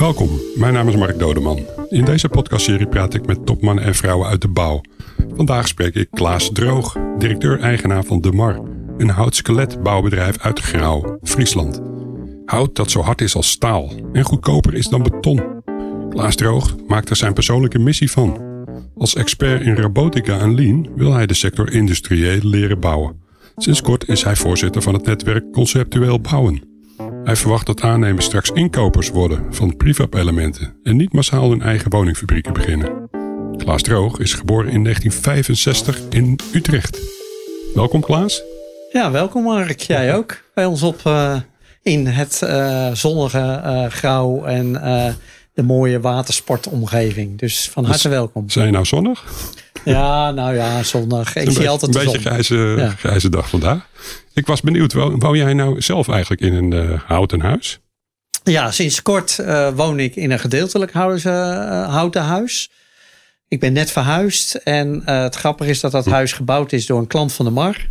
Welkom, mijn naam is Mark Dodeman. In deze podcastserie praat ik met topmannen en vrouwen uit de bouw. Vandaag spreek ik Klaas Droog, directeur-eigenaar van De Mar, een hout-skeletbouwbedrijf uit Grauw, Friesland. Hout dat zo hard is als staal en goedkoper is dan beton. Klaas Droog maakt er zijn persoonlijke missie van. Als expert in robotica en lean wil hij de sector industrieel leren bouwen. Sinds kort is hij voorzitter van het netwerk Conceptueel Bouwen. Hij verwacht dat aannemers straks inkopers worden van prefab-elementen en niet massaal hun eigen woningfabrieken beginnen. Klaas Droog is geboren in 1965 in Utrecht. Welkom Klaas. Ja, welkom Mark. Jij ook bij ons op uh, in het uh, zonnige uh, grauw en de mooie watersportomgeving. Dus van harte dus welkom. Zijn je nou zonnig? Ja, nou ja, zonnig. Ik zie altijd Een beetje grijze, grijze dag vandaag. Ik was benieuwd, woon jij nou zelf eigenlijk in een uh, houten huis? Ja, sinds kort uh, woon ik in een gedeeltelijk houten, uh, houten huis. Ik ben net verhuisd en het grappige is dat dat hm. huis gebouwd is door een klant van de Mar.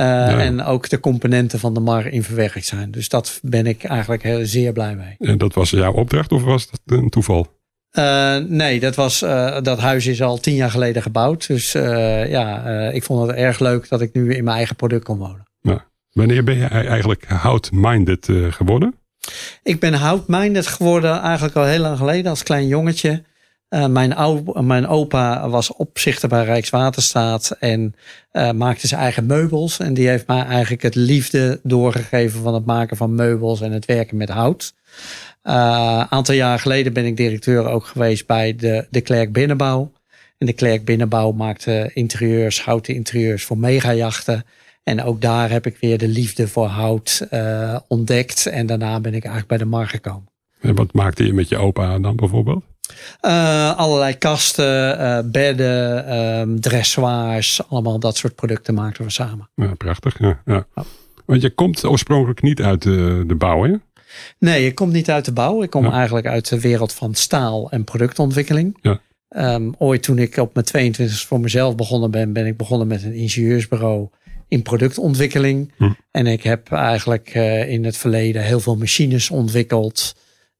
Ja. En ook de componenten van de Mar in verwerkt zijn. Dus dat ben ik eigenlijk heel, zeer blij mee. En dat was jouw opdracht of was dat een toeval? Uh, nee, dat, was, uh, dat huis is al tien jaar geleden gebouwd. Dus uh, ja, ik vond het erg leuk dat ik nu in mijn eigen product kon wonen. Wanneer ben je eigenlijk hout-minded geworden? Ik ben hout-minded geworden eigenlijk al heel lang geleden als klein jongetje. Uh, mijn, mijn, opa was opzichter bij Rijkswaterstaat en uh, maakte zijn eigen meubels. En die heeft mij eigenlijk het liefde doorgegeven van het maken van meubels en het werken met hout. Een aantal jaar geleden ben ik directeur ook geweest bij de, de Klerk Binnenbouw. En de Klerk Binnenbouw maakte interieurs, houten interieurs voor megajachten. En ook daar heb ik weer de liefde voor hout ontdekt. En daarna ben ik eigenlijk bij de markt gekomen. En wat maakte je met je opa dan bijvoorbeeld? Uh, allerlei kasten, uh, bedden, um, dressoirs, allemaal dat soort producten maakten we samen. Ja, prachtig. Ja, ja. Oh. Want je komt oorspronkelijk niet uit de, de bouw, hè? Nee, ik kom niet uit de bouw. Ik kom ja. eigenlijk uit de wereld van staal en productontwikkeling. Ja. Um, ooit toen ik op mijn 22 voor mezelf begonnen ben, ben ik begonnen met een ingenieursbureau in productontwikkeling. Hm. En ik heb eigenlijk uh, in het verleden heel veel machines ontwikkeld.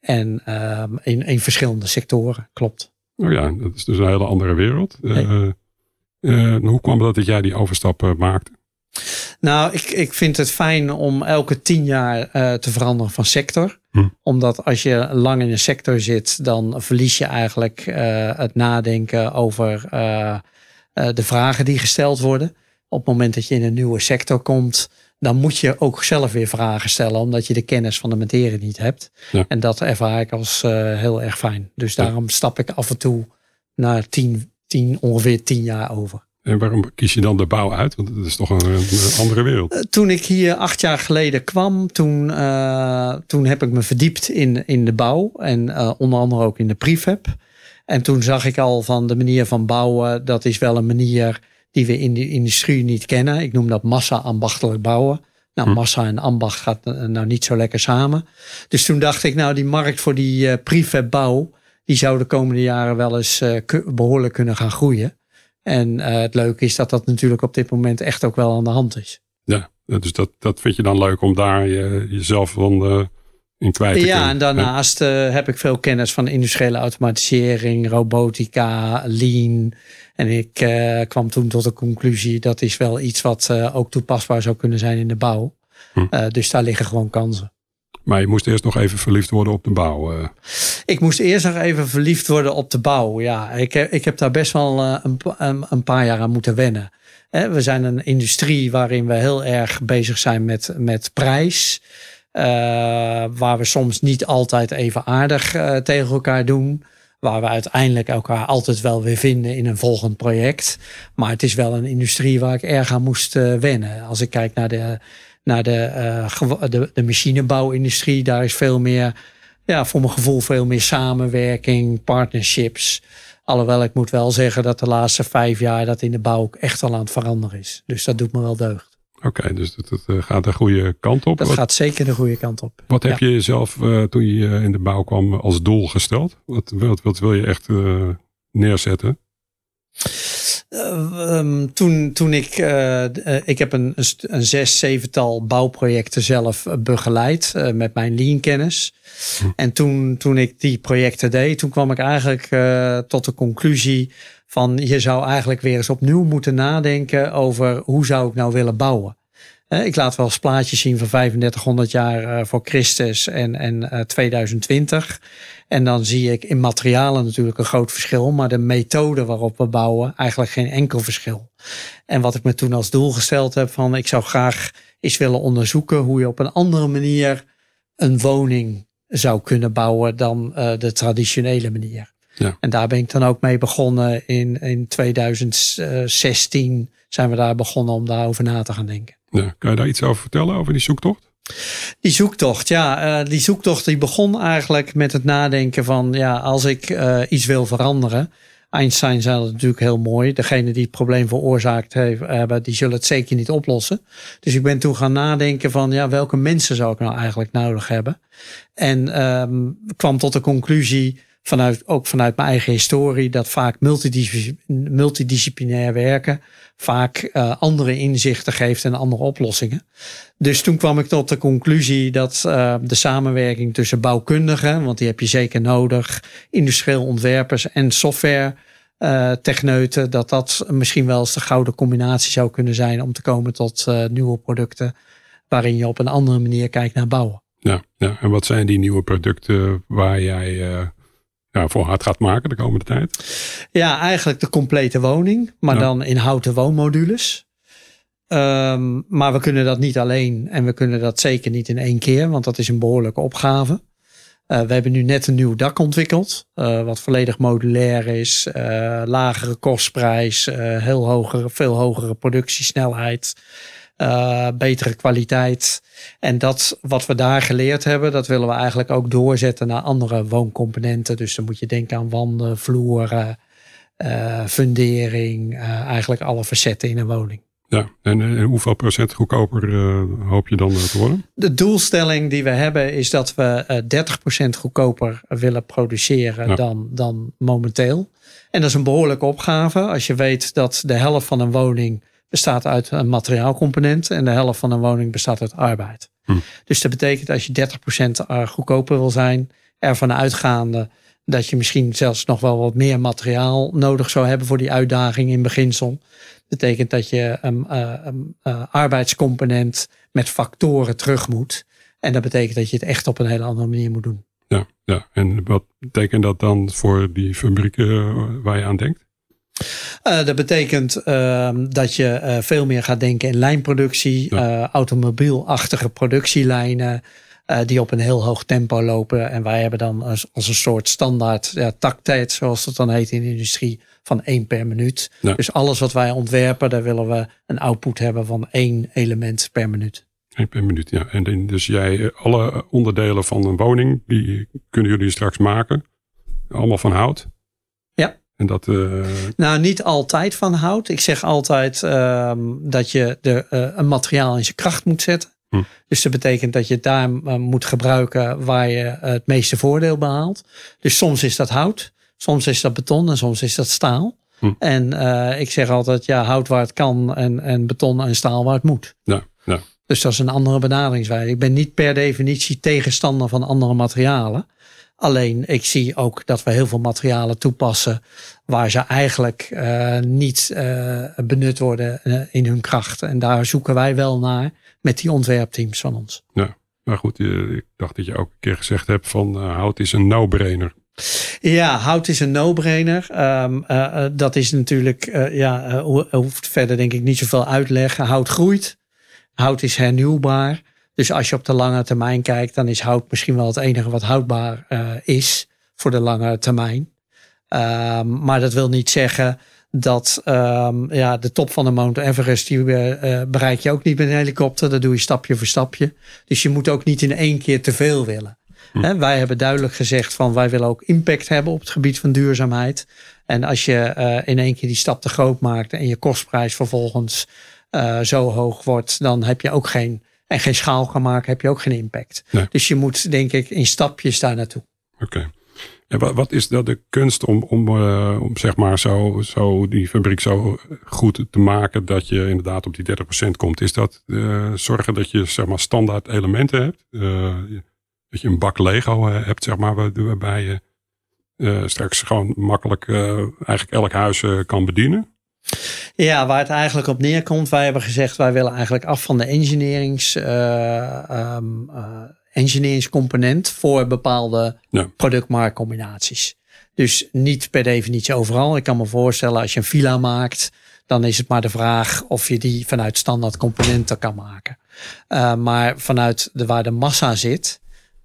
En uh, in, in verschillende sectoren, klopt. Oh ja, dat is dus een hele andere wereld. Uh, hoe kwam het dat jij die overstap maakte? Nou, ik, ik vind het fijn om elke tien jaar te veranderen van sector. Hm. Omdat als je lang in een sector zit, dan verlies je eigenlijk het nadenken over de vragen die gesteld worden op het moment dat je in een nieuwe sector komt, dan moet je ook zelf weer vragen stellen, omdat je de kennis van de materie niet hebt. Ja. En dat ervaar ik als uh, heel erg fijn. Dus daarom stap ik af en toe na tien, tien, ongeveer tien jaar over. En waarom kies je dan de bouw uit? Want het is toch een, een andere wereld. Uh, toen ik hier acht jaar geleden kwam, toen, uh, toen heb ik me verdiept in, in de bouw. En onder andere ook in de prefab. En toen zag ik al van de manier van bouwen, dat is wel een manier die we in de industrie niet kennen. Ik noem dat massa-ambachtelijk bouwen. Nou, hm. massa en ambacht gaat nou niet zo lekker samen. Dus toen dacht ik, nou, die markt voor die uh, prefab bouw, die zou de komende jaren wel eens uh, behoorlijk kunnen gaan groeien. En uh, het leuke is dat dat natuurlijk op dit moment echt ook wel aan de hand is. Ja, dus dat, dat vind je dan leuk om daar je, jezelf van in kwijt te ja, kunnen. Ja, en daarnaast heb ik veel kennis van industriële automatisering, robotica, lean. En ik uh, kwam toen tot de conclusie dat is wel iets wat uh, ook toepasbaar zou kunnen zijn in de bouw. Hm. Uh, dus daar liggen gewoon kansen. Maar je moest eerst nog even verliefd worden op de bouw. Ik moest eerst nog even verliefd worden op de bouw. Ja, ik, heb, ik heb daar best wel een, een, een paar jaar aan moeten wennen. We zijn een industrie waarin we heel erg bezig zijn met, met prijs. waar we soms niet altijd even aardig tegen elkaar doen. Waar we uiteindelijk elkaar altijd wel weer vinden in een volgend project. Maar het is wel een industrie waar ik erg aan moest uh, wennen. Als ik kijk naar de, naar de, uh, de, de machinebouwindustrie, daar is veel meer, ja, voor mijn gevoel veel meer samenwerking, partnerships. Alhoewel ik moet wel zeggen dat de laatste vijf jaar dat in de bouw ook echt al aan het veranderen is. Dus dat doet me wel deugd. Oké, dus dat, dat, eh, gaat de goede kant op. Dat gaat zeker de goede kant op. Wat heb je jezelf uh, toen je in de bouw kwam als doel gesteld? Wat, wat, wat wil je echt uh, neerzetten? Ehm, toen, toen ik, uh, ik heb een, een zes, zevental bouwprojecten zelf begeleid uh, met mijn lean kennis. Hm. En toen, toen ik die projecten deed, toen kwam ik eigenlijk tot de conclusie van je zou eigenlijk weer eens opnieuw moeten nadenken over hoe zou ik nou willen bouwen. Ik laat wel eens plaatjes zien van 3500 jaar voor Christus en, en 2020. En dan zie ik in materialen natuurlijk een groot verschil, maar de methode waarop we bouwen eigenlijk geen enkel verschil. En wat ik me toen als doel gesteld heb van ik zou graag eens willen onderzoeken hoe je op een andere manier een woning zou kunnen bouwen dan uh, de traditionele manier. Ja. En daar ben ik dan ook mee begonnen in, in 2016 zijn we daar begonnen om daarover na te gaan denken. Kan je daar iets over vertellen, over die zoektocht? Die zoektocht, ja. Uh, die zoektocht die begon eigenlijk met het nadenken van, ja, als ik uh, iets wil veranderen. Einstein zei dat natuurlijk heel mooi. Degene die het probleem veroorzaakt heeft, hebben, die zullen het zeker niet oplossen. Dus ik ben toen gaan nadenken van, ja, welke mensen zou ik nou eigenlijk nodig hebben? En um, kwam tot de conclusie, vanuit, ook vanuit mijn eigen historie, dat vaak multidisciplinair werken vaak uh, andere inzichten geeft en andere oplossingen. Dus toen kwam ik tot de conclusie dat uh, de samenwerking tussen bouwkundigen, want die heb je zeker nodig, industrieel ontwerpers en software uh, techneuten, dat dat misschien wel eens de gouden combinatie zou kunnen zijn om te komen tot nieuwe producten waarin je op een andere manier kijkt naar bouwen. Ja, ja, en wat zijn die nieuwe producten waar jij ja, voor hard gaat maken de komende tijd? Ja, eigenlijk de complete woning, maar dan in houten woonmodules. Um, maar we kunnen dat niet alleen en we kunnen dat zeker niet in één keer, want dat is een behoorlijke opgave. Uh, we hebben nu net een nieuw dak ontwikkeld, uh, wat volledig modulair is, uh, lagere kostprijs, heel hogere, veel hogere productiesnelheid, betere kwaliteit. En dat wat we daar geleerd hebben, dat willen we eigenlijk ook doorzetten naar andere wooncomponenten. Dus dan moet je denken aan wanden, vloeren, uh, fundering, uh, eigenlijk alle facetten in een woning. Ja, en, en hoeveel procent goedkoper hoop je dan te worden? De doelstelling die we hebben is dat we 30% goedkoper willen produceren dan, dan momenteel. En dat is een behoorlijke opgave. Als je weet dat de helft van een woning bestaat uit een materiaalcomponent en de helft van een woning bestaat uit arbeid. Hm. Dus dat betekent als je 30% eh, goedkoper wil zijn, ervan uitgaande dat je misschien zelfs nog wel wat meer materiaal nodig zou hebben voor die uitdaging in beginsel. Betekent dat je een, uh, uh, arbeidscomponent met factoren terug moet. En dat betekent dat je het echt op een hele andere manier moet doen. Ja, ja. en wat betekent dat dan voor die fabrieken waar je aan denkt? Uh, dat betekent uh, dat je uh, veel meer gaat denken in lijnproductie, ja. automobielachtige productielijnen. die op een heel hoog tempo lopen. En wij hebben dan als, als een soort standaard ja, taktijd, zoals dat dan heet in de industrie, van één per minuut. Ja. Dus alles wat wij ontwerpen, daar willen we een output hebben van één element per minuut. Eén per minuut, ja. En dus jij, alle onderdelen van een woning, die kunnen jullie straks maken. Allemaal van hout. En dat, uh... Nou, niet altijd van hout. Ik zeg altijd uh, dat je de, uh, een materiaal in zijn kracht moet zetten. Hm. Dus dat betekent dat je het daar eh, moet gebruiken waar je het meeste voordeel behaalt. Dus soms is dat hout, soms is dat beton en soms is dat staal. Hm. En ik zeg altijd, ja, hout waar het kan en, en beton en staal waar het moet. Ja, ja. Dus dat is een andere benaderingswijze. Ik ben niet per definitie tegenstander van andere materialen. Alleen ik zie ook dat we heel veel materialen toepassen waar ze eigenlijk uh, niet uh, benut worden uh, in hun kracht. En daar zoeken wij wel naar met die ontwerpteams van ons. Ja, maar goed, ik dacht dat je ook een keer gezegd hebt van hout is een no-brainer. Ja, hout is een no-brainer. Um, dat is natuurlijk, ja, hoeft verder denk ik niet zoveel uitleggen. Hout groeit. Hout is hernieuwbaar. Dus als je op de lange termijn kijkt, dan is hout misschien wel het enige wat houdbaar uh, is voor de lange termijn. Um, maar dat wil niet zeggen dat um, ja, de top van de Mount Everest, die uh, bereik je ook niet met een helikopter. Dat doe je stapje voor stapje. Dus je moet ook niet in één keer te veel willen. Hm. wij hebben duidelijk gezegd van wij willen ook impact hebben op het gebied van duurzaamheid. En als je uh, in één keer die stap te groot maakt en je kostprijs vervolgens uh, zo hoog wordt, dan heb je ook geen en geen schaal kan maken, heb je ook geen impact. Dus je moet, denk ik, in stapjes daar naartoe. Oké. En wat, wat is dat de kunst om, om, uh, om zeg maar zo, zo die fabriek zo goed te maken dat je inderdaad op die 30% komt? Is dat uh, zorgen dat je zeg maar standaard elementen hebt? Uh, dat je een bak Lego hebt, zeg maar, waarbij je straks gewoon makkelijk eigenlijk elk huis kan bedienen? Ja, waar het eigenlijk op neerkomt, wij hebben gezegd, wij willen eigenlijk af van de engineerings, um, engineeringscomponent voor bepaalde ja. productmarktcombinaties. Dus niet per definitie overal. Ik kan me voorstellen als je een villa maakt, dan is het maar de vraag of je die vanuit standaard componenten kan maken. Uh, maar vanuit de, waar de massa zit,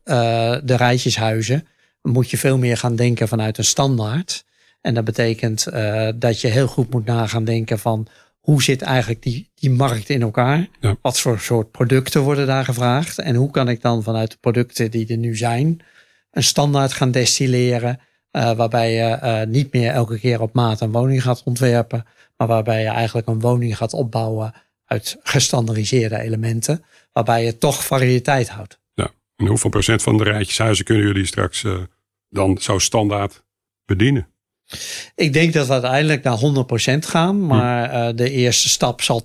uh, de rijtjeshuizen, moet je veel meer gaan denken vanuit een standaard. En dat betekent uh, dat je heel goed moet nagaan denken van hoe zit eigenlijk die, die markt in elkaar? Wat voor soort producten worden daar gevraagd? En hoe kan ik dan vanuit de producten die er nu zijn, een standaard gaan destilleren? Uh, waarbij je uh, niet meer elke keer op maat een woning gaat ontwerpen, maar waarbij je eigenlijk een woning gaat opbouwen uit gestandardiseerde elementen, waarbij je toch variëteit houdt. Ja, en hoeveel procent van de rijtjeshuizen kunnen jullie straks uh, dan zo standaard bedienen? Ik denk dat we uiteindelijk naar 100% gaan, hm. maar uh, de eerste stap zal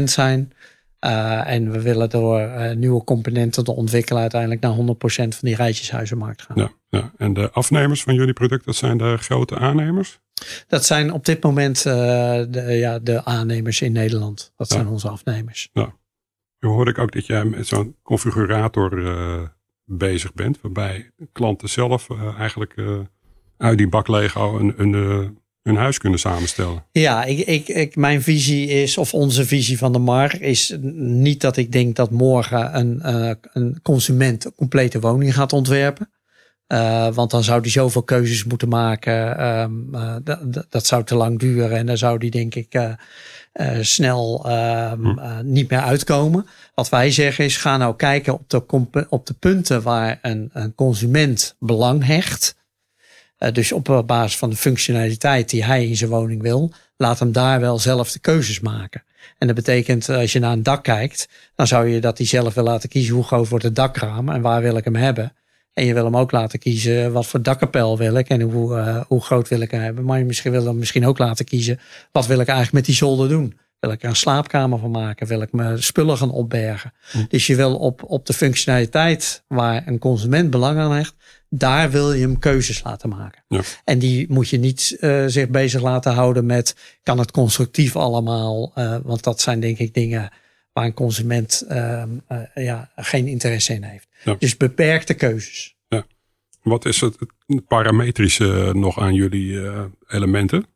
80% zijn. Uh, en we willen door uh, nieuwe componenten te ontwikkelen uiteindelijk naar 100% van die rijtjeshuizenmarkt gaan. Ja, ja, en de afnemers van jullie product, dat zijn de grote aannemers? Dat zijn op dit moment de, ja, de aannemers in Nederland. Dat zijn onze afnemers. Ja. Nu hoorde ik ook dat jij met zo'n configurator bezig bent, waarbij klanten zelf eigenlijk uit die bak Lego een, een, een, een huis kunnen samenstellen. Ja, ik, ik, ik, mijn visie is, of onze visie van de markt is niet dat ik denk dat morgen een, uh, een consument een complete woning gaat ontwerpen. Uh, want dan zou die zoveel keuzes moeten maken. Um, uh, dat zou te lang duren en dan zou die denk ik snel um, hm. niet meer uitkomen. Wat wij zeggen is, ga nou kijken op de, op de punten waar een, een consument belang hecht. Uh, dus op basis van de functionaliteit die hij in zijn woning wil, laat hem daar wel zelf de keuzes maken. En dat betekent, eh, als je naar een dak kijkt, dan zou je dat hij zelf wil laten kiezen hoe groot wordt het dakraam en waar wil ik hem hebben. En je wil hem ook laten kiezen wat voor dakkapel wil ik en hoe, hoe groot wil ik hem hebben. Maar je misschien wil hem misschien ook laten kiezen wat wil ik eigenlijk met die zolder doen. Wil ik er een slaapkamer van maken? Wil ik mijn spullen gaan opbergen? Hm. Dus je wil op, op de functionaliteit waar een consument belang aan hecht, daar wil je hem keuzes laten maken. Ja. En die moet je niet uh, zich bezig laten houden met kan het constructief allemaal. Uh, want dat zijn denk ik dingen waar een consument uh, ja, geen interesse in heeft. Ja. Dus beperkte keuzes. Ja. Wat is het parametrische nog aan jullie elementen?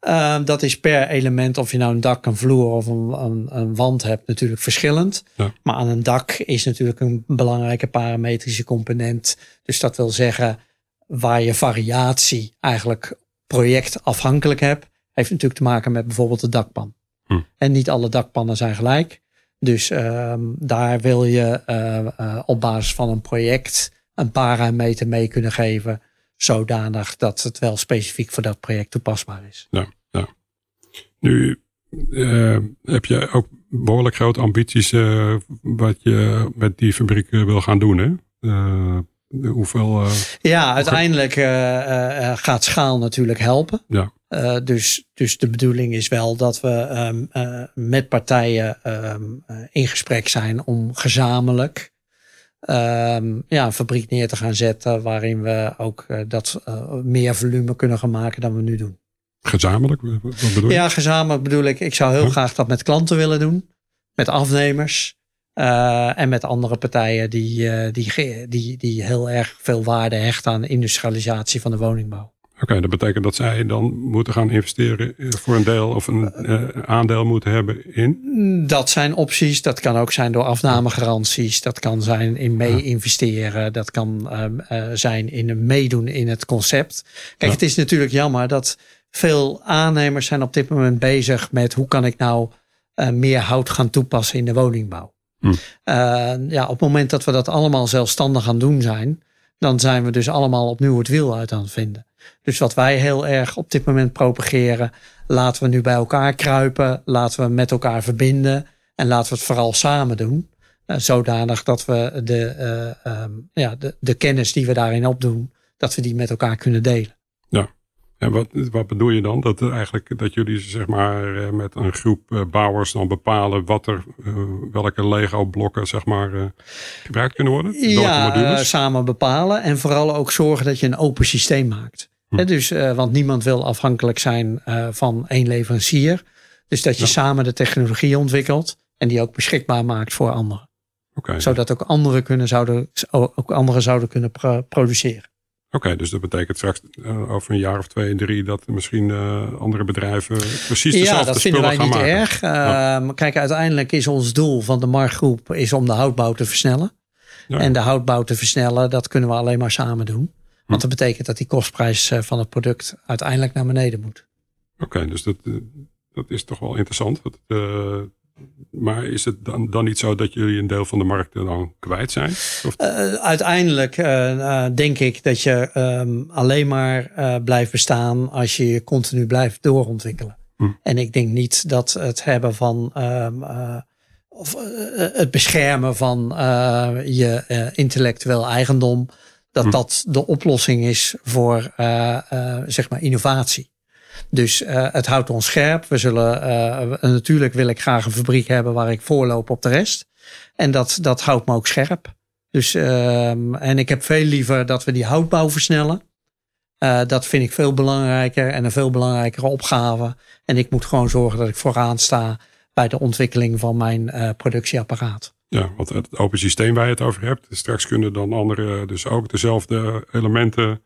Uh, dat is per element, of je nou een dak, een vloer of een, een, een wand hebt, natuurlijk verschillend. Ja. Maar aan een dak is natuurlijk een belangrijke parametrische component. Dus dat wil zeggen, waar je variatie eigenlijk projectafhankelijk hebt, heeft natuurlijk te maken met bijvoorbeeld de dakpan. Hm. En niet alle dakpannen zijn gelijk. Dus uh, daar wil je uh, uh, op basis van een project een parameter mee kunnen geven zodanig dat het wel specifiek voor dat project toepasbaar is. Ja, ja. Nu uh, heb je ook behoorlijk grote ambities uh, wat je met die fabriek wil gaan doen, hè? Uh, hoeveel, ja, uiteindelijk gaat schaal natuurlijk helpen. Ja. dus, dus de bedoeling is wel dat we um, met partijen um, in gesprek zijn om gezamenlijk um, ja, een fabriek neer te gaan zetten waarin we ook uh, dat uh, meer volume kunnen gaan maken dan we nu doen. Gezamenlijk? Wat bedoel je? Ja, gezamenlijk bedoel ik. Ik zou heel graag dat met klanten willen doen, met afnemers uh, en met andere partijen die, die, die, die heel erg veel waarde hechten aan industrialisatie van de woningbouw. Oké, dat betekent dat zij dan moeten gaan investeren voor een deel of een uh, aandeel moeten hebben in? Dat zijn opties. Dat kan ook zijn door afnamegaranties. Dat kan zijn in mee-investeren. Dat kan uh, zijn in meedoen in het concept. Kijk, het is natuurlijk jammer dat veel aannemers zijn op dit moment bezig met hoe kan ik nou meer hout gaan toepassen in de woningbouw. Hm. ja, op het moment dat we dat allemaal zelfstandig gaan doen zijn, dan zijn we dus allemaal opnieuw het wiel uit aan het vinden. Dus wat wij heel erg op dit moment propageren, laten we nu bij elkaar kruipen, laten we met elkaar verbinden en laten we het vooral samen doen. Uh, zodanig dat we de, uh, um, ja, de, de kennis die we daarin opdoen, dat we die met elkaar kunnen delen. En wat, wat bedoel je dan? Dat, eigenlijk, dat jullie zeg maar eh, met een groep eh, bouwers dan bepalen wat er, welke Lego-blokken zeg maar gebruikt kunnen worden? Ja, samen bepalen en vooral ook zorgen dat je een open systeem maakt. Hm. dus, want niemand wil afhankelijk zijn van één leverancier. Dus dat je samen de technologie ontwikkelt en die ook beschikbaar maakt voor anderen. Zodat ook anderen, kunnen, zouden, ook anderen zouden kunnen produceren. Oké, dus dat betekent straks uh, over een jaar of twee, drie dat misschien uh, andere bedrijven precies dezelfde Ja, dat vinden wij niet erg. Uh, Kijk, uiteindelijk is ons doel van de Markgroep is om de houtbouw te versnellen. Ja. En de houtbouw te versnellen, dat kunnen we alleen maar samen doen. Want hm. dat betekent dat die kostprijs eh, van het product uiteindelijk naar beneden moet. Oké, dus dat, dat is toch wel interessant. Maar is het dan, dan niet zo dat jullie een deel van de markt dan kwijt zijn? Uh, uiteindelijk uh, denk ik dat je um, alleen maar blijft bestaan als je je continu blijft doorontwikkelen. Hm. En ik denk niet dat het hebben van um, of het beschermen van je intellectueel eigendom, dat hm. dat de oplossing is voor zeg maar innovatie. Dus uh, het houdt ons scherp. We zullen, uh, natuurlijk wil ik graag een fabriek hebben waar ik voorloop op de rest. En dat, dat houdt me ook scherp. Dus, uh, en ik heb veel liever dat we die houtbouw versnellen. Uh, dat vind ik veel belangrijker en een veel belangrijkere opgave. En ik moet gewoon zorgen dat ik vooraan sta bij de ontwikkeling van mijn productieapparaat. Ja, want het open systeem waar je het over hebt, straks kunnen dan anderen dus ook dezelfde elementen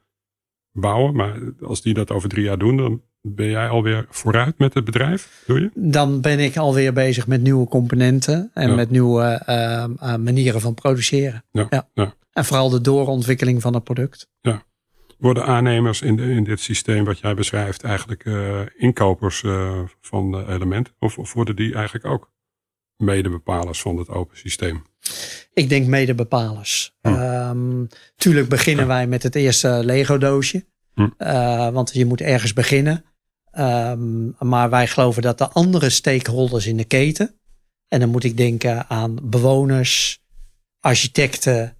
bouwen. Maar als die dat over drie jaar doen, dan ben jij alweer vooruit met het bedrijf? Doe je? Dan ben ik alweer bezig met nieuwe componenten en met nieuwe uh, manieren van produceren. Ja, ja. En vooral de doorontwikkeling van het product. Ja. Worden aannemers in, in dit systeem wat jij beschrijft eigenlijk uh, inkopers van elementen? Of, of worden die eigenlijk ook medebepalers van het open systeem? Ik denk medebepalers. Hm. Um, tuurlijk beginnen wij met het eerste Lego doosje. Hm. Uh, want je moet ergens beginnen. Um, maar wij geloven dat de andere stakeholders in de keten. En dan moet ik denken aan bewoners, architecten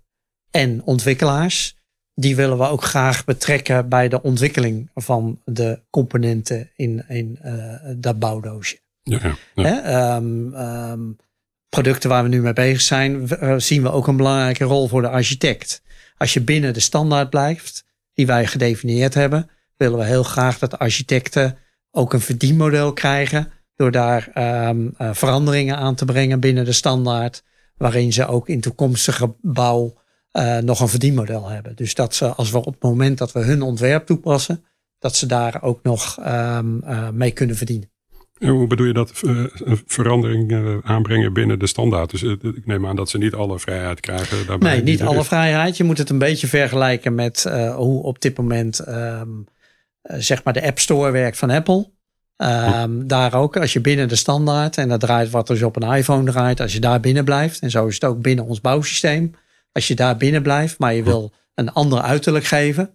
en ontwikkelaars. Die willen we ook graag betrekken bij de ontwikkeling van de componenten in, in uh, dat bouwdoosje. Ja, ja. Um, um, producten waar we nu mee bezig zijn, uh, zien we ook een belangrijke rol voor de architect. Als je binnen de standaard blijft, die wij gedefinieerd hebben, willen we heel graag dat architecten ook een verdienmodel krijgen door daar um, uh, veranderingen aan te brengen binnen de standaard, waarin ze ook in toekomstige bouw uh, nog een verdienmodel hebben. Dus dat ze, als we op het moment dat we hun ontwerp toepassen, dat ze daar ook nog mee kunnen verdienen. En hoe bedoel je dat uh, verandering uh, aanbrengen binnen de standaard? Dus uh, ik neem aan dat ze niet alle vrijheid krijgen. Daarbij nee, niet alle vrijheid. Je moet het een beetje vergelijken met hoe op dit moment um, zeg maar de App Store werkt van Apple. Um, daar ook, als je binnen de standaard en dat draait wat dus op een iPhone draait, als je daar binnen blijft, en zo is het ook binnen ons bouwsysteem. Als je daar binnen blijft, maar je wil een ander uiterlijk geven,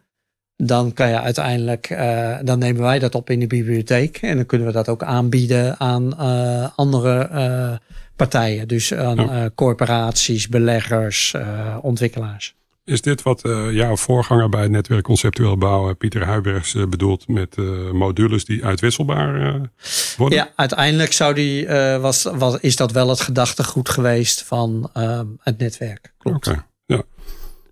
dan kan je uiteindelijk, uh, dan nemen wij dat op in de bibliotheek en dan kunnen we dat ook aanbieden aan uh, andere uh, partijen. Dus aan ja. corporaties, beleggers, ontwikkelaars. Is dit wat jouw voorganger bij het netwerk conceptueel bouwen, Pieter Huibergs, bedoelt met modules die uitwisselbaar worden? Ja, uiteindelijk zou die, was, was, is dat wel het gedachtegoed geweest van het netwerk. Klopt. Okay.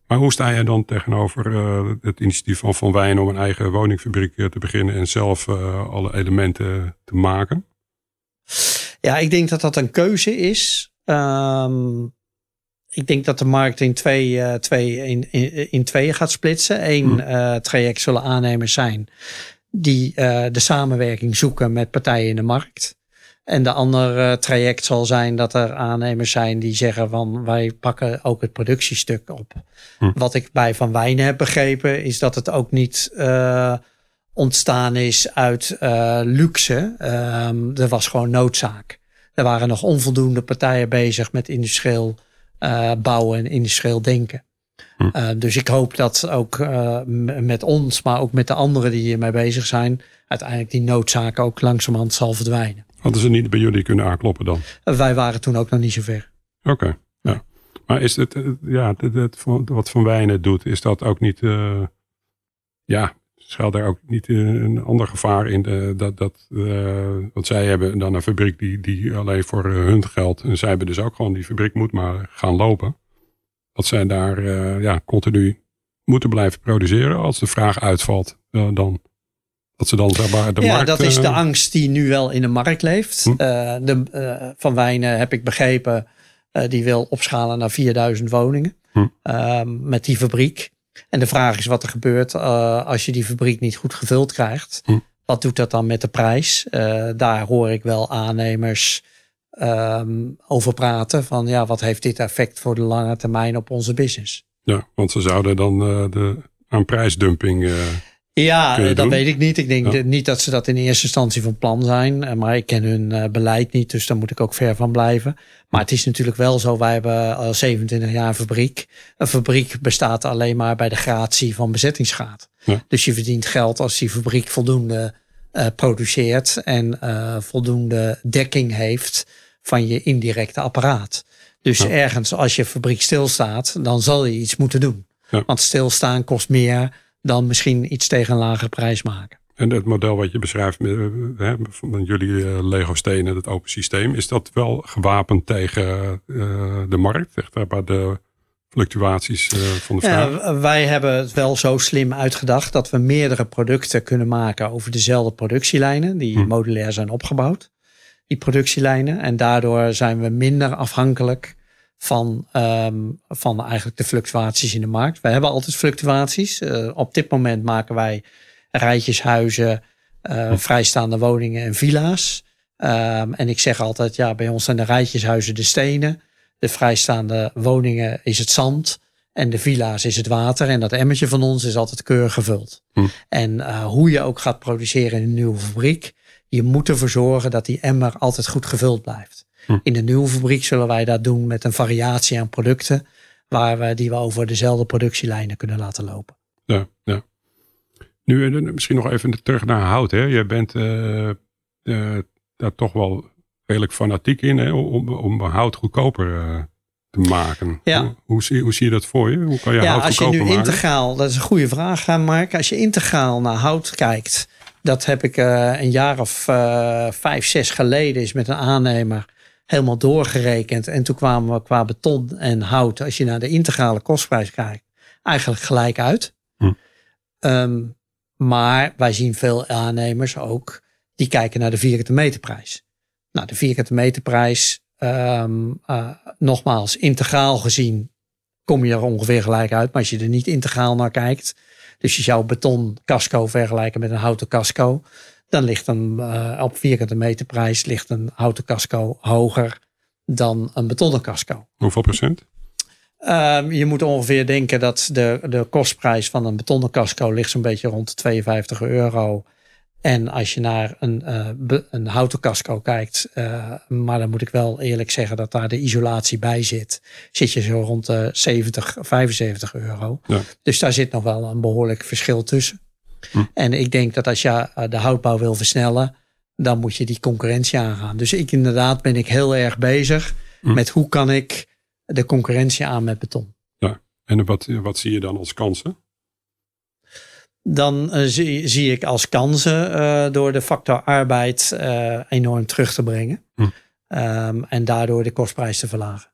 Maar hoe sta jij dan tegenover uh, het initiatief van Van Wijn om een eigen woningfabriek eh, te beginnen en zelf uh, alle elementen te maken? Ja, ik denk dat dat een keuze is. Um, ik denk dat de markt in twee, uh, twee, in, in, in tweeën gaat splitsen. Eén hmm. traject zullen aannemers zijn die de samenwerking zoeken met partijen in de markt. En de andere traject zal zijn dat er aannemers zijn die zeggen van wij pakken ook het productiestuk op. Hm. Wat ik bij Van Wijnen heb begrepen is dat het ook niet uh, ontstaan is uit uh, luxe. Um, er was gewoon noodzaak. Er waren nog onvoldoende partijen bezig met industrieel uh, bouwen en industrieel denken. Hm. dus ik hoop dat ook met ons, maar ook met de anderen die hiermee bezig zijn, uiteindelijk die noodzaak ook langzamerhand zal verdwijnen. Hadden ze niet bij jullie kunnen aankloppen dan? wij waren toen ook nog niet zo ver. Oké, ja. Maar is het, ja, het, het, wat Van Wijnen doet, is dat ook niet uh, ja, schuilt daar ook niet een ander gevaar in? De, dat, dat, want zij hebben dan een fabriek die, die alleen voor hun geldt. En zij hebben dus ook gewoon die fabriek moet maar gaan lopen. Dat zij daar ja, continu moeten blijven produceren. Als de vraag uitvalt, dan dat ze dan de ja, dat is de angst die nu wel in de markt leeft. Hm? de, van Wijnen heb ik begrepen uh, die wil opschalen naar 4000 woningen hm. Ehm, met die fabriek. En de vraag is wat er gebeurt uh, als je die fabriek niet goed gevuld krijgt. Hm. Wat doet dat dan met de prijs? Uh, daar hoor ik wel aannemers um, over praten. Van ja, wat heeft dit effect voor de lange termijn op onze business? Ja, want ze zouden dan de, aan prijsdumping ja, dat weet ik niet. Ik denk niet dat ze dat in eerste instantie van plan zijn. Eh, maar ik ken hun eh, beleid niet, dus daar moet ik ook ver van blijven. Maar het is natuurlijk wel zo, wij hebben al 27 jaar een fabriek. Een fabriek bestaat alleen maar bij de gratie van bezettingsgraad. Dus je verdient geld als die fabriek voldoende uh, produceert en uh, voldoende dekking heeft van je indirecte apparaat. Dus ergens als je fabriek stilstaat, dan zal je iets moeten doen. Want stilstaan kost meer dan misschien iets tegen een lagere prijs maken. En het model wat je beschrijft hè, van jullie eh, Lego stenen, het open systeem, is dat wel gewapend tegen uh, de markt, tegen de fluctuaties uh, van de vraag? Ja, wij hebben het wel zo slim uitgedacht dat we meerdere producten kunnen maken over dezelfde productielijnen, die hm. modulair zijn opgebouwd, die productielijnen. En daardoor zijn we minder afhankelijk van, um, van eigenlijk de fluctuaties in de markt. We hebben altijd fluctuaties. Uh, op dit moment maken wij rijtjeshuizen, uh, vrijstaande woningen en villa's. Um, en ik zeg altijd, ja, bij ons zijn de rijtjeshuizen de stenen. De vrijstaande woningen is het zand. En de villa's is het water. En dat emmertje van ons is altijd keurig gevuld. Hm. En uh, hoe je ook gaat produceren in een nieuwe fabriek. Je moet ervoor zorgen dat die emmer altijd goed gevuld blijft. Hm. In de nieuwe fabriek zullen wij dat doen met een variatie aan producten. Waar we, die we over dezelfde productielijnen kunnen laten lopen. Ja, ja. Nu eh, misschien nog even terug naar hout. Hè. Je bent uh, uh, daar toch wel redelijk fanatiek in hè, om, om hout goedkoper te maken. Ja. Hoe, hoe, zie, hoe zie je dat voor je? Hoe kan je ja, hout als je nu integraal, dat is een goede vraag, Mark. Als je integraal naar hout kijkt, dat heb ik een jaar of vijf, zes geleden is met een aannemer helemaal doorgerekend. En toen kwamen we qua beton en hout, als je naar de integrale kostprijs kijkt, eigenlijk gelijk uit. Hm. Ehm, maar wij zien veel aannemers ook die kijken naar de vierkante meterprijs. Nou, de vierkante meterprijs, um, uh, nogmaals, integraal gezien kom je er ongeveer gelijk uit. Maar als je er niet integraal naar kijkt, dus je zou beton casco vergelijken met een houten casco, dan ligt een, uh, op vierkante meterprijs ligt een houten casco hoger dan een betonnen casco. Hoeveel procent? Um, je moet ongeveer denken dat de, de kostprijs van een betonnen casco ligt zo'n beetje rond de 52 euro. En als je naar een, uh, een houten casco kijkt, uh, maar dan moet ik wel eerlijk zeggen dat daar de isolatie bij zit, zit je zo rond de 70, 75 euro. Ja. Dus daar zit nog wel een behoorlijk verschil tussen. Hm. En ik denk dat als je eh, de houtbouw wil versnellen, dan moet je die concurrentie aangaan. Dus ik inderdaad ben ik heel erg bezig hm. met hoe kan ik de concurrentie aan met beton. Ja, en wat, wat zie je dan als kansen? Dan uh, zie, zie, ik als kansen uh, door de factor arbeid uh, enorm terug te brengen. Hm. Um, en daardoor de kostprijs te verlagen.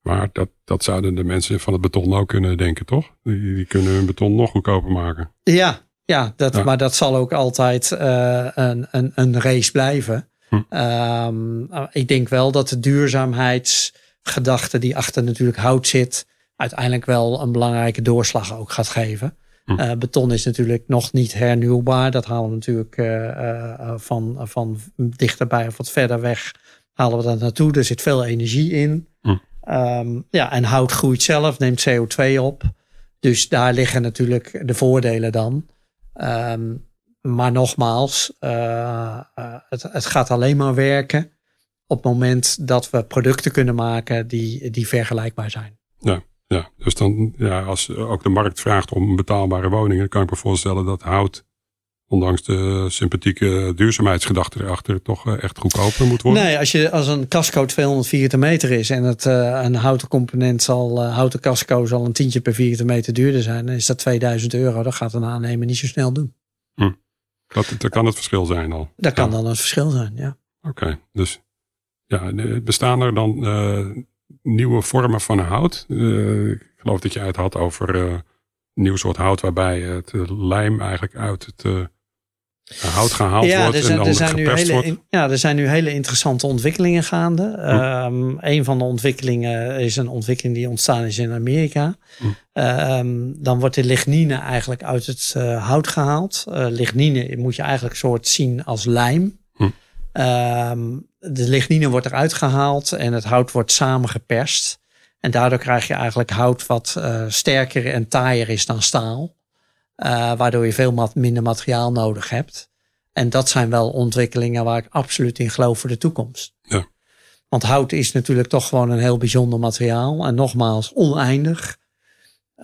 Maar dat, dat zouden de mensen van het beton ook kunnen denken, toch? Die, die kunnen hun beton nog goedkoper maken. Ja, ja, dat, maar dat zal ook altijd uh, een, een, een race blijven. Hm. Um, ik denk wel dat de duurzaamheidsgedachte die achter natuurlijk hout zit, uiteindelijk wel een belangrijke doorslag ook gaat geven. Hm. Uh, beton is natuurlijk nog niet hernieuwbaar. Dat halen we natuurlijk uh, van, van dichterbij of wat verder weg. Halen we dat naartoe. Er zit veel energie in. Hm. Um, ja, en hout groeit zelf, neemt CO2 op. Dus daar liggen natuurlijk de voordelen dan. Um, maar nogmaals, uh, uh, het, het, gaat alleen maar werken op het moment dat we producten kunnen maken die, die vergelijkbaar zijn. Ja, ja. dus dan, ja, als ook de markt vraagt om betaalbare woningen, kan ik me voorstellen dat hout ondanks de sympathieke duurzaamheidsgedachte erachter, toch echt goedkoper moet worden? Nee, als, je, als een casco 200 vierkante meter is en het, een houten component zal, houten casco zal een tientje per vierkante meter duurder zijn, dan is dat 2000 euro. Dat gaat een aannemer niet zo snel doen. Hm. Dat, dat kan het verschil zijn al. Dat kan dan het verschil zijn, ja. Oké, dus ja, bestaan er dan nieuwe vormen van hout? ik geloof dat je het had over een nieuw soort hout waarbij het lijm eigenlijk uit het hout gehaald ja, wordt er zijn, en er zijn nu hele, wordt. Ja, er zijn nu hele interessante ontwikkelingen gaande. Hm. een van de ontwikkelingen is een ontwikkeling die ontstaan is in Amerika. Hm. Um, dan wordt de lignine eigenlijk uit het uh, hout gehaald. Uh, lignine moet je eigenlijk soort zien als lijm. Hm. Um, de lignine wordt eruit gehaald en het hout wordt samengeperst. En daardoor krijg je eigenlijk hout wat uh, sterker en taaier is dan staal. Uh, waardoor je veel mat minder materiaal nodig hebt. En dat zijn wel ontwikkelingen waar ik absoluut in geloof voor de toekomst. Ja. Want hout is natuurlijk toch gewoon een heel bijzonder materiaal. En nogmaals, oneindig.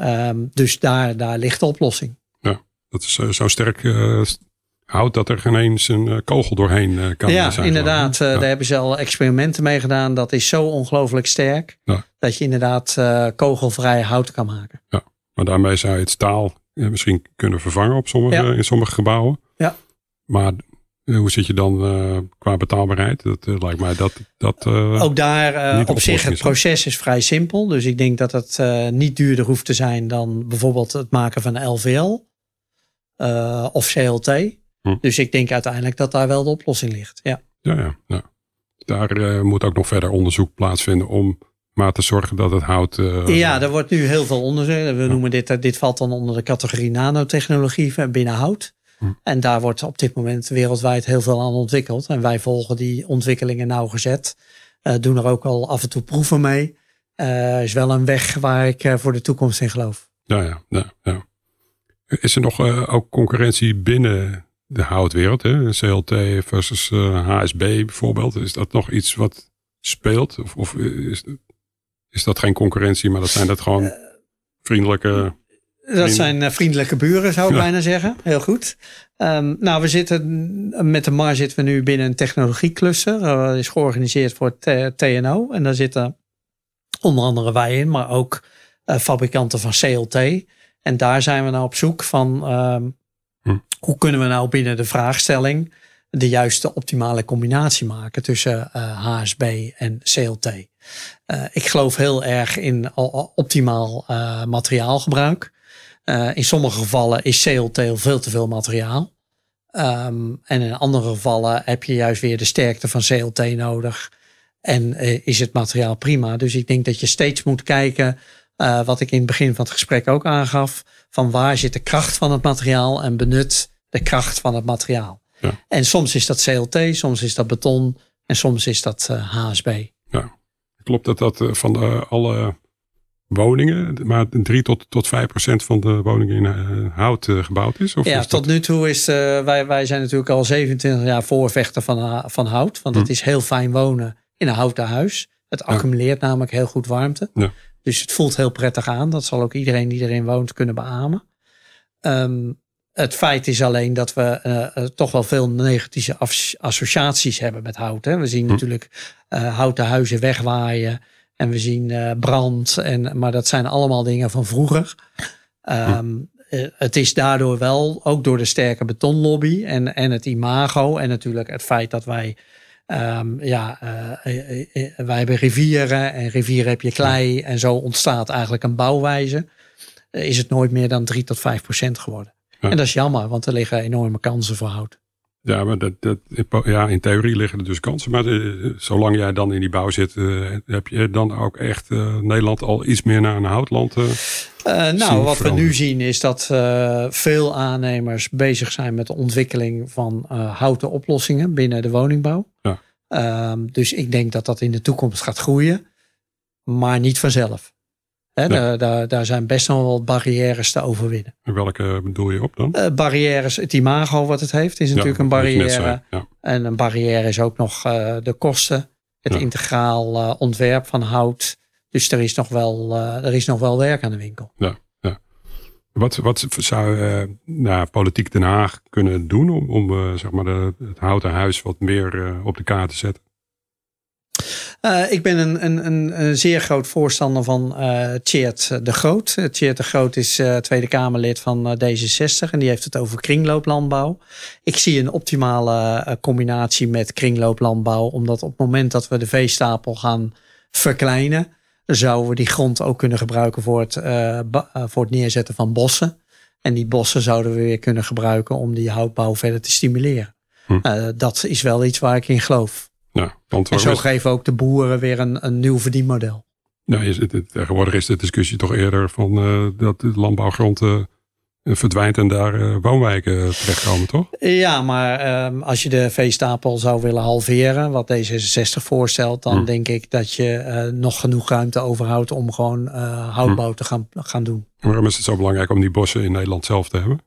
Um, dus daar, daar ligt de oplossing. Ja, dat is uh, zo sterk uh, hout dat er geen eens een kogel doorheen kan ja, zijn. Inderdaad, ja, daar hebben ze al experimenten mee gedaan. Dat is zo ongelooflijk sterk. Ja. Dat je inderdaad kogelvrij hout kan maken. Ja, maar daarmee zou je het staal misschien kunnen vervangen op sommige, in sommige gebouwen. Ja. Maar hoe zit je dan uh, qua betaalbaarheid? Dat uh, lijkt mij dat. dat uh, Ook daar op zich, het proces is vrij simpel. Dus ik denk dat het niet duurder hoeft te zijn dan bijvoorbeeld het maken van een LVL of CLT. Hm. Dus ik denk uiteindelijk dat daar wel de oplossing ligt. Ja, ja, ja. ja. Daar moet ook nog verder onderzoek plaatsvinden om maar te zorgen dat het hout. ja, er wordt nu heel veel onderzoek. We noemen dit, dit valt dan onder de categorie nanotechnologie binnen hout. Hm. En daar wordt op dit moment wereldwijd heel veel aan ontwikkeld. En wij volgen die ontwikkelingen nauwgezet. Uh, doen er ook al af en toe proeven mee. Uh, is wel een weg waar ik voor de toekomst in geloof. Ja, ja, ja. ja. Is er nog ook concurrentie binnen de houtwereld? Hè? CLT versus HSB bijvoorbeeld. Is dat nog iets wat speelt? Of, of is, is dat geen concurrentie, maar dat zijn dat gewoon vriendelijke dat zijn uh, vriendelijke buren, zou ik ja. bijna zeggen. Heel goed. Um, nou, we zitten met de MAR zitten we nu binnen een technologiecluster. Dat uh, is georganiseerd voor TNO. En daar zitten onder andere wij in, maar ook uh, fabrikanten van CLT. En daar zijn we nou op zoek van um, hm. hoe kunnen we nou binnen de vraagstelling de juiste optimale combinatie maken tussen HSB en CLT. Ik geloof heel erg in optimaal materiaalgebruik. Uh, in sommige gevallen is CLT veel te veel materiaal. Um, en in andere gevallen heb je juist weer de sterkte van CLT nodig. En is het materiaal prima. Dus ik denk dat je steeds moet kijken, uh, wat ik in het begin van het gesprek ook aangaf, van waar zit de kracht van het materiaal en benut de kracht van het materiaal. Ja. En soms is dat CLT, soms is dat beton en soms is dat HSB. Ja, klopt dat dat van de, alle woningen, maar 3 tot, tot 5 procent van de woningen in uh, hout uh, gebouwd is? Of ja, is tot dat... nu toe is, uh, wij, wij zijn natuurlijk al 27 jaar voorvechter van, van hout. Want het Hm. is heel fijn wonen in een houten huis. Het accumuleert namelijk heel goed warmte. Ja. Dus het voelt heel prettig aan. Dat zal ook iedereen die erin woont kunnen beamen. Um, het feit is alleen dat we uh, toch wel veel negatieve associaties hebben met hout. Hè. We zien Hm. natuurlijk uh, houten huizen wegwaaien. En we zien uh, brand. En, maar dat zijn allemaal dingen van vroeger. Um, uh, het is daardoor wel, ook door de sterke betonlobby en, en het imago. En natuurlijk het feit dat wij, um, ja, uh, wij hebben rivieren. En rivieren heb je klei. En zo ontstaat eigenlijk een bouwwijze. is het nooit meer dan 3 tot 5 procent geworden. Ja. En dat is jammer, want er liggen enorme kansen voor hout. Ja, maar dat, dat, ja, in theorie liggen er dus kansen. Maar uh, zolang jij dan in die bouw zit, uh, heb je dan ook echt uh, Nederland al iets meer naar een houtland? nou, wat we nu zien is dat veel aannemers bezig zijn met de ontwikkeling van houten oplossingen binnen de woningbouw. Ja. Um, dus ik denk dat dat in de toekomst gaat groeien, maar niet vanzelf. Ja. daar, daar, daar zijn best nog wel barrières te overwinnen. En welke bedoel je op dan? Uh, barrières, het imago wat het heeft, is natuurlijk een barrière. zei, Ja. En een barrière is ook nog uh, de kosten, het Ja. integraal ontwerp van hout. Dus er is, nog wel, er is nog wel werk aan de winkel. Wat, wat zou nou, politiek Den Haag kunnen doen om, om zeg maar de, het houten huis wat meer op de kaart te zetten? Ik ben een, een, een, zeer groot voorstander van uh, Tjeerd de Groot. Tjeerd de Groot is Tweede Kamerlid van D66 en die heeft het over kringlooplandbouw. Ik zie een optimale combinatie met kringlooplandbouw, omdat op het moment dat we de veestapel gaan verkleinen, zouden we die grond ook kunnen gebruiken voor het, uh, voor het neerzetten van bossen. En die bossen zouden we weer kunnen gebruiken om die houtbouw verder te stimuleren. Hm. Uh, dat is wel iets waar ik in geloof. Ja, want en zo is... geven ook de boeren weer een, een nieuw verdienmodel. Nou, is het, tegenwoordig is de discussie toch eerder van uh, dat de landbouwgrond verdwijnt en daar uh, woonwijken terechtkomen, toch? Ja, maar um, als je de veestapel zou willen halveren, wat D66 voorstelt, dan hm. denk ik dat je nog genoeg ruimte overhoudt om gewoon houtbouw hm. te gaan, gaan doen. Waarom is het zo belangrijk om die bossen in Nederland zelf te hebben?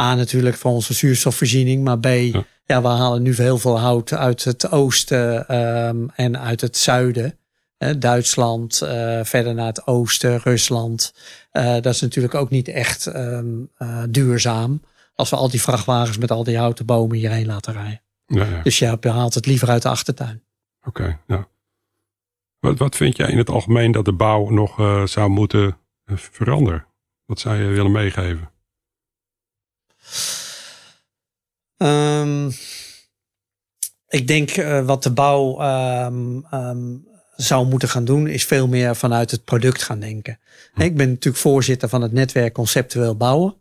A, natuurlijk voor onze zuurstofvoorziening, maar B, ja. ja we halen nu heel veel hout uit het oosten um, en uit het zuiden. Duitsland, uh, verder naar het oosten, Rusland. Uh, dat is natuurlijk ook niet echt um, uh, duurzaam. Als we al die vrachtwagens met al die houten bomen hierheen laten rijden. Ja, ja. Dus je haalt het liever uit de achtertuin. Oké, okay, ja. Wat, wat vind jij in het algemeen dat de bouw nog zou moeten veranderen? Wat zou je willen meegeven? Um, ik denk wat de bouw um, um, zou moeten gaan doen, is veel meer vanuit het product gaan denken. Hm. Ik ben natuurlijk voorzitter van het netwerk Conceptueel Bouwen.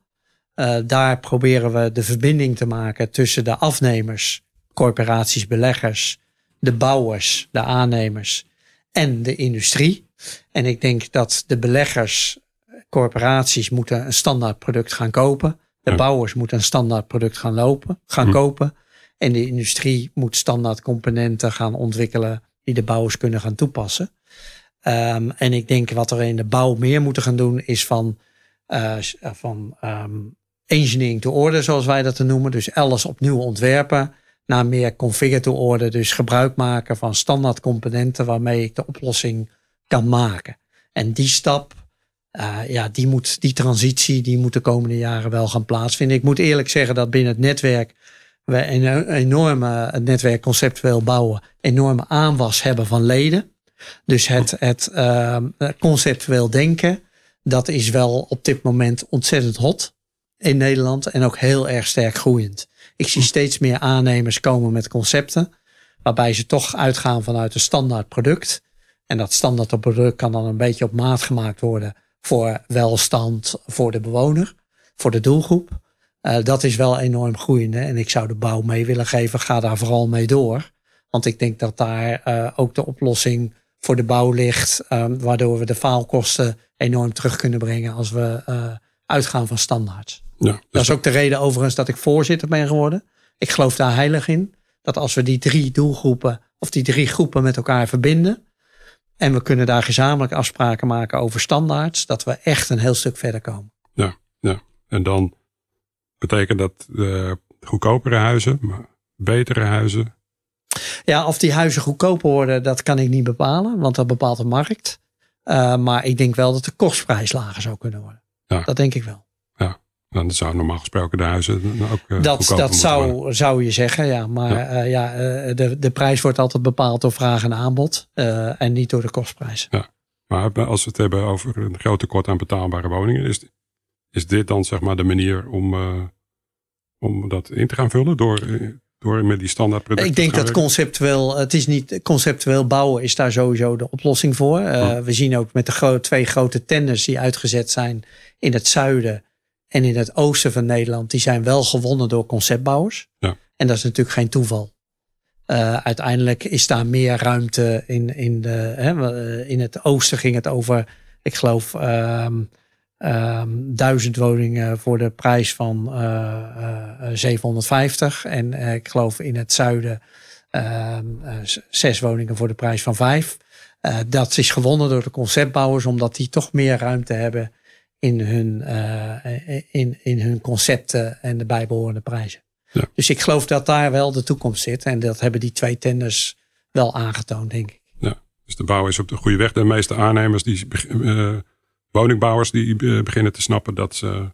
Uh, daar proberen we de verbinding te maken tussen de afnemers, corporaties, beleggers, de bouwers, de aannemers en de industrie. En ik denk dat de beleggers, corporaties moeten een standaard product gaan kopen. De bouwers moeten een standaard product gaan lopen, gaan hm. kopen. En de industrie moet standaard componenten gaan ontwikkelen die de bouwers kunnen gaan toepassen. Um, en ik denk wat we in de bouw meer moeten gaan doen is van, uh, van um, engineering to order, zoals wij dat te noemen. Dus alles opnieuw ontwerpen naar meer configure to order. Dus gebruik maken van standaard componenten waarmee ik de oplossing kan maken. En die stap, uh, ja, die, moet, die transitie, die moet de komende jaren wel gaan plaatsvinden. Ik moet eerlijk zeggen dat binnen het netwerk we een enorme netwerk conceptueel bouwen, enorme aanwas hebben van leden. Dus het, het uh, conceptueel denken, dat is wel op dit moment ontzettend hot in Nederland en ook heel erg sterk groeiend. Ik zie steeds meer aannemers komen met concepten, waarbij ze toch uitgaan vanuit een standaard product. En dat standaard product kan dan een beetje op maat gemaakt worden voor welstand voor de bewoner, voor de doelgroep. Uh, dat is wel enorm groeiende. En ik zou de bouw mee willen geven. Ga daar vooral mee door. Want ik denk dat daar uh, ook de oplossing voor de bouw ligt. Um, waardoor we de faalkosten enorm terug kunnen brengen als we uh, uitgaan van standaards. Ja, dus dat is ook de reden overigens dat ik voorzitter ben geworden. Ik geloof daar heilig in. Dat als we die drie doelgroepen of die drie groepen met elkaar verbinden. En we kunnen daar gezamenlijk afspraken maken over standaards. Dat we echt een heel stuk verder komen. Ja, ja. En dan Betekent dat uh, goedkopere huizen, maar betere huizen? Ja, of die huizen goedkoper worden, dat kan ik niet bepalen, want dat bepaalt de markt. Uh, maar ik denk wel dat de kostprijs lager zou kunnen worden. Ja. Dat denk ik wel. Ja, dan zou normaal gesproken de huizen ook uh, Dat, dat zou, zou je zeggen, ja. Maar ja, uh, ja de, de prijs wordt altijd bepaald door vraag en aanbod en niet door de kostprijs. Ja. Maar als we het hebben over een groot tekort aan betaalbare woningen, is, is dit dan zeg maar de manier om, om dat in te gaan vullen door, eh, door met die standaard producten? Ik denk dat conceptueel, het is niet conceptueel bouwen is daar sowieso de oplossing voor. Uh, We zien ook met de gro twee grote tenders die uitgezet zijn in het zuiden en in het oosten van Nederland. Die zijn wel gewonnen door conceptbouwers. Ja. En dat is natuurlijk geen toeval. Uh, uiteindelijk is daar meer ruimte in, in, de, hè, in het oosten ging het over, ik geloof, uh, um, duizend woningen voor de prijs van uh, uh, 750. En uh, ik geloof in het zuiden ehm, zes woningen voor de prijs van vijf. dat is gewonnen door de conceptbouwers, omdat die toch meer ruimte hebben in hun, in, in hun concepten en de bijbehorende prijzen. Ja. Dus ik geloof dat daar wel de toekomst zit. En dat hebben die twee tenders wel aangetoond, denk ik. Ja, dus de bouw is op de goede weg. De meeste aannemers die woningbouwers die beginnen te snappen dat ze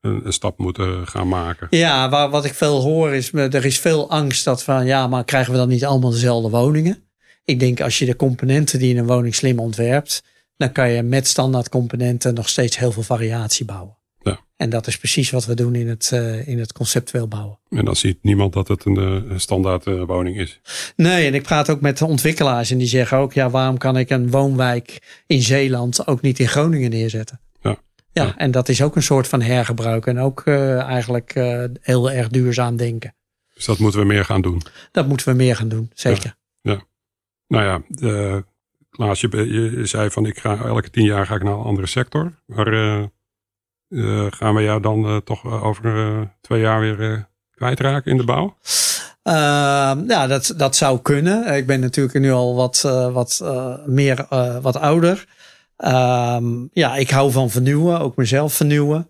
een, een stap moeten gaan maken. Ja, waar, wat ik veel hoor is, er is veel angst dat van ja, maar krijgen we dan niet allemaal dezelfde woningen? Ik denk als je de componenten die in een woning slim ontwerpt, dan kan je met standaard componenten nog steeds heel veel variatie bouwen. Ja. En dat is precies wat we doen in het, uh, in het conceptueel bouwen. En dan ziet niemand dat het een, een standaard uh, woning is. Nee, en ik praat ook met de ontwikkelaars en die zeggen ook, ja, waarom kan ik een woonwijk in Zeeland ook niet in Groningen neerzetten? Ja. Ja, Ja. en dat is ook een soort van hergebruik en ook uh, eigenlijk heel erg duurzaam denken. Dus dat moeten we meer gaan doen. Dat moeten we meer gaan doen, zeker. Nou ja, uh, Klaas, je, je, zei van ik ga elke tien jaar ga ik naar een andere sector. Maar uh, uh, gaan we jou dan uh, toch over twee jaar weer kwijtraken in de bouw? Ehm, ja, dat, dat zou kunnen. Ik ben natuurlijk nu al wat, wat meer wat ouder. Um, ja, ik hou van vernieuwen, ook mezelf vernieuwen.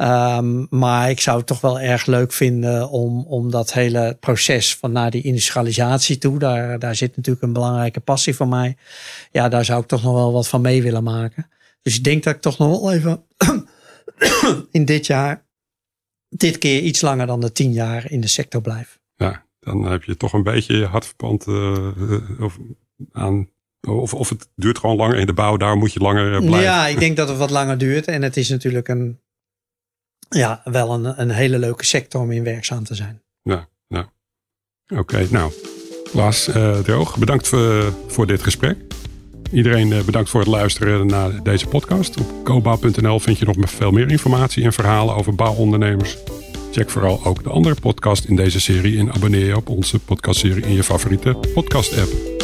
Um, maar ik zou het toch wel erg leuk vinden om, om dat hele proces van naar die industrialisatie toe. Daar, daar zit natuurlijk een belangrijke passie van mij. Ja, daar zou ik toch nog wel wat van mee willen maken. Dus ik denk dat ik toch nog wel even in dit jaar, dit keer iets langer dan de tien jaar in de sector blijf. Ja, dan heb je toch een beetje je hart verpand uh, of, aan of, of het duurt gewoon langer in de bouw, daar moet je langer eh, blijven. Ja, ik denk dat het wat langer duurt. En het is natuurlijk een, ja, wel een, een hele leuke sector om in werkzaam te zijn. Ja, ja. Oké, nou. Klaas uh, Droog, bedankt voor, voor dit gesprek. Iedereen uh, bedankt voor het luisteren naar deze podcast. Op cobouw.nl vind je nog veel meer informatie en verhalen over bouwondernemers. Check vooral ook de andere podcast in deze serie en abonneer je op onze podcastserie in je favoriete podcast app.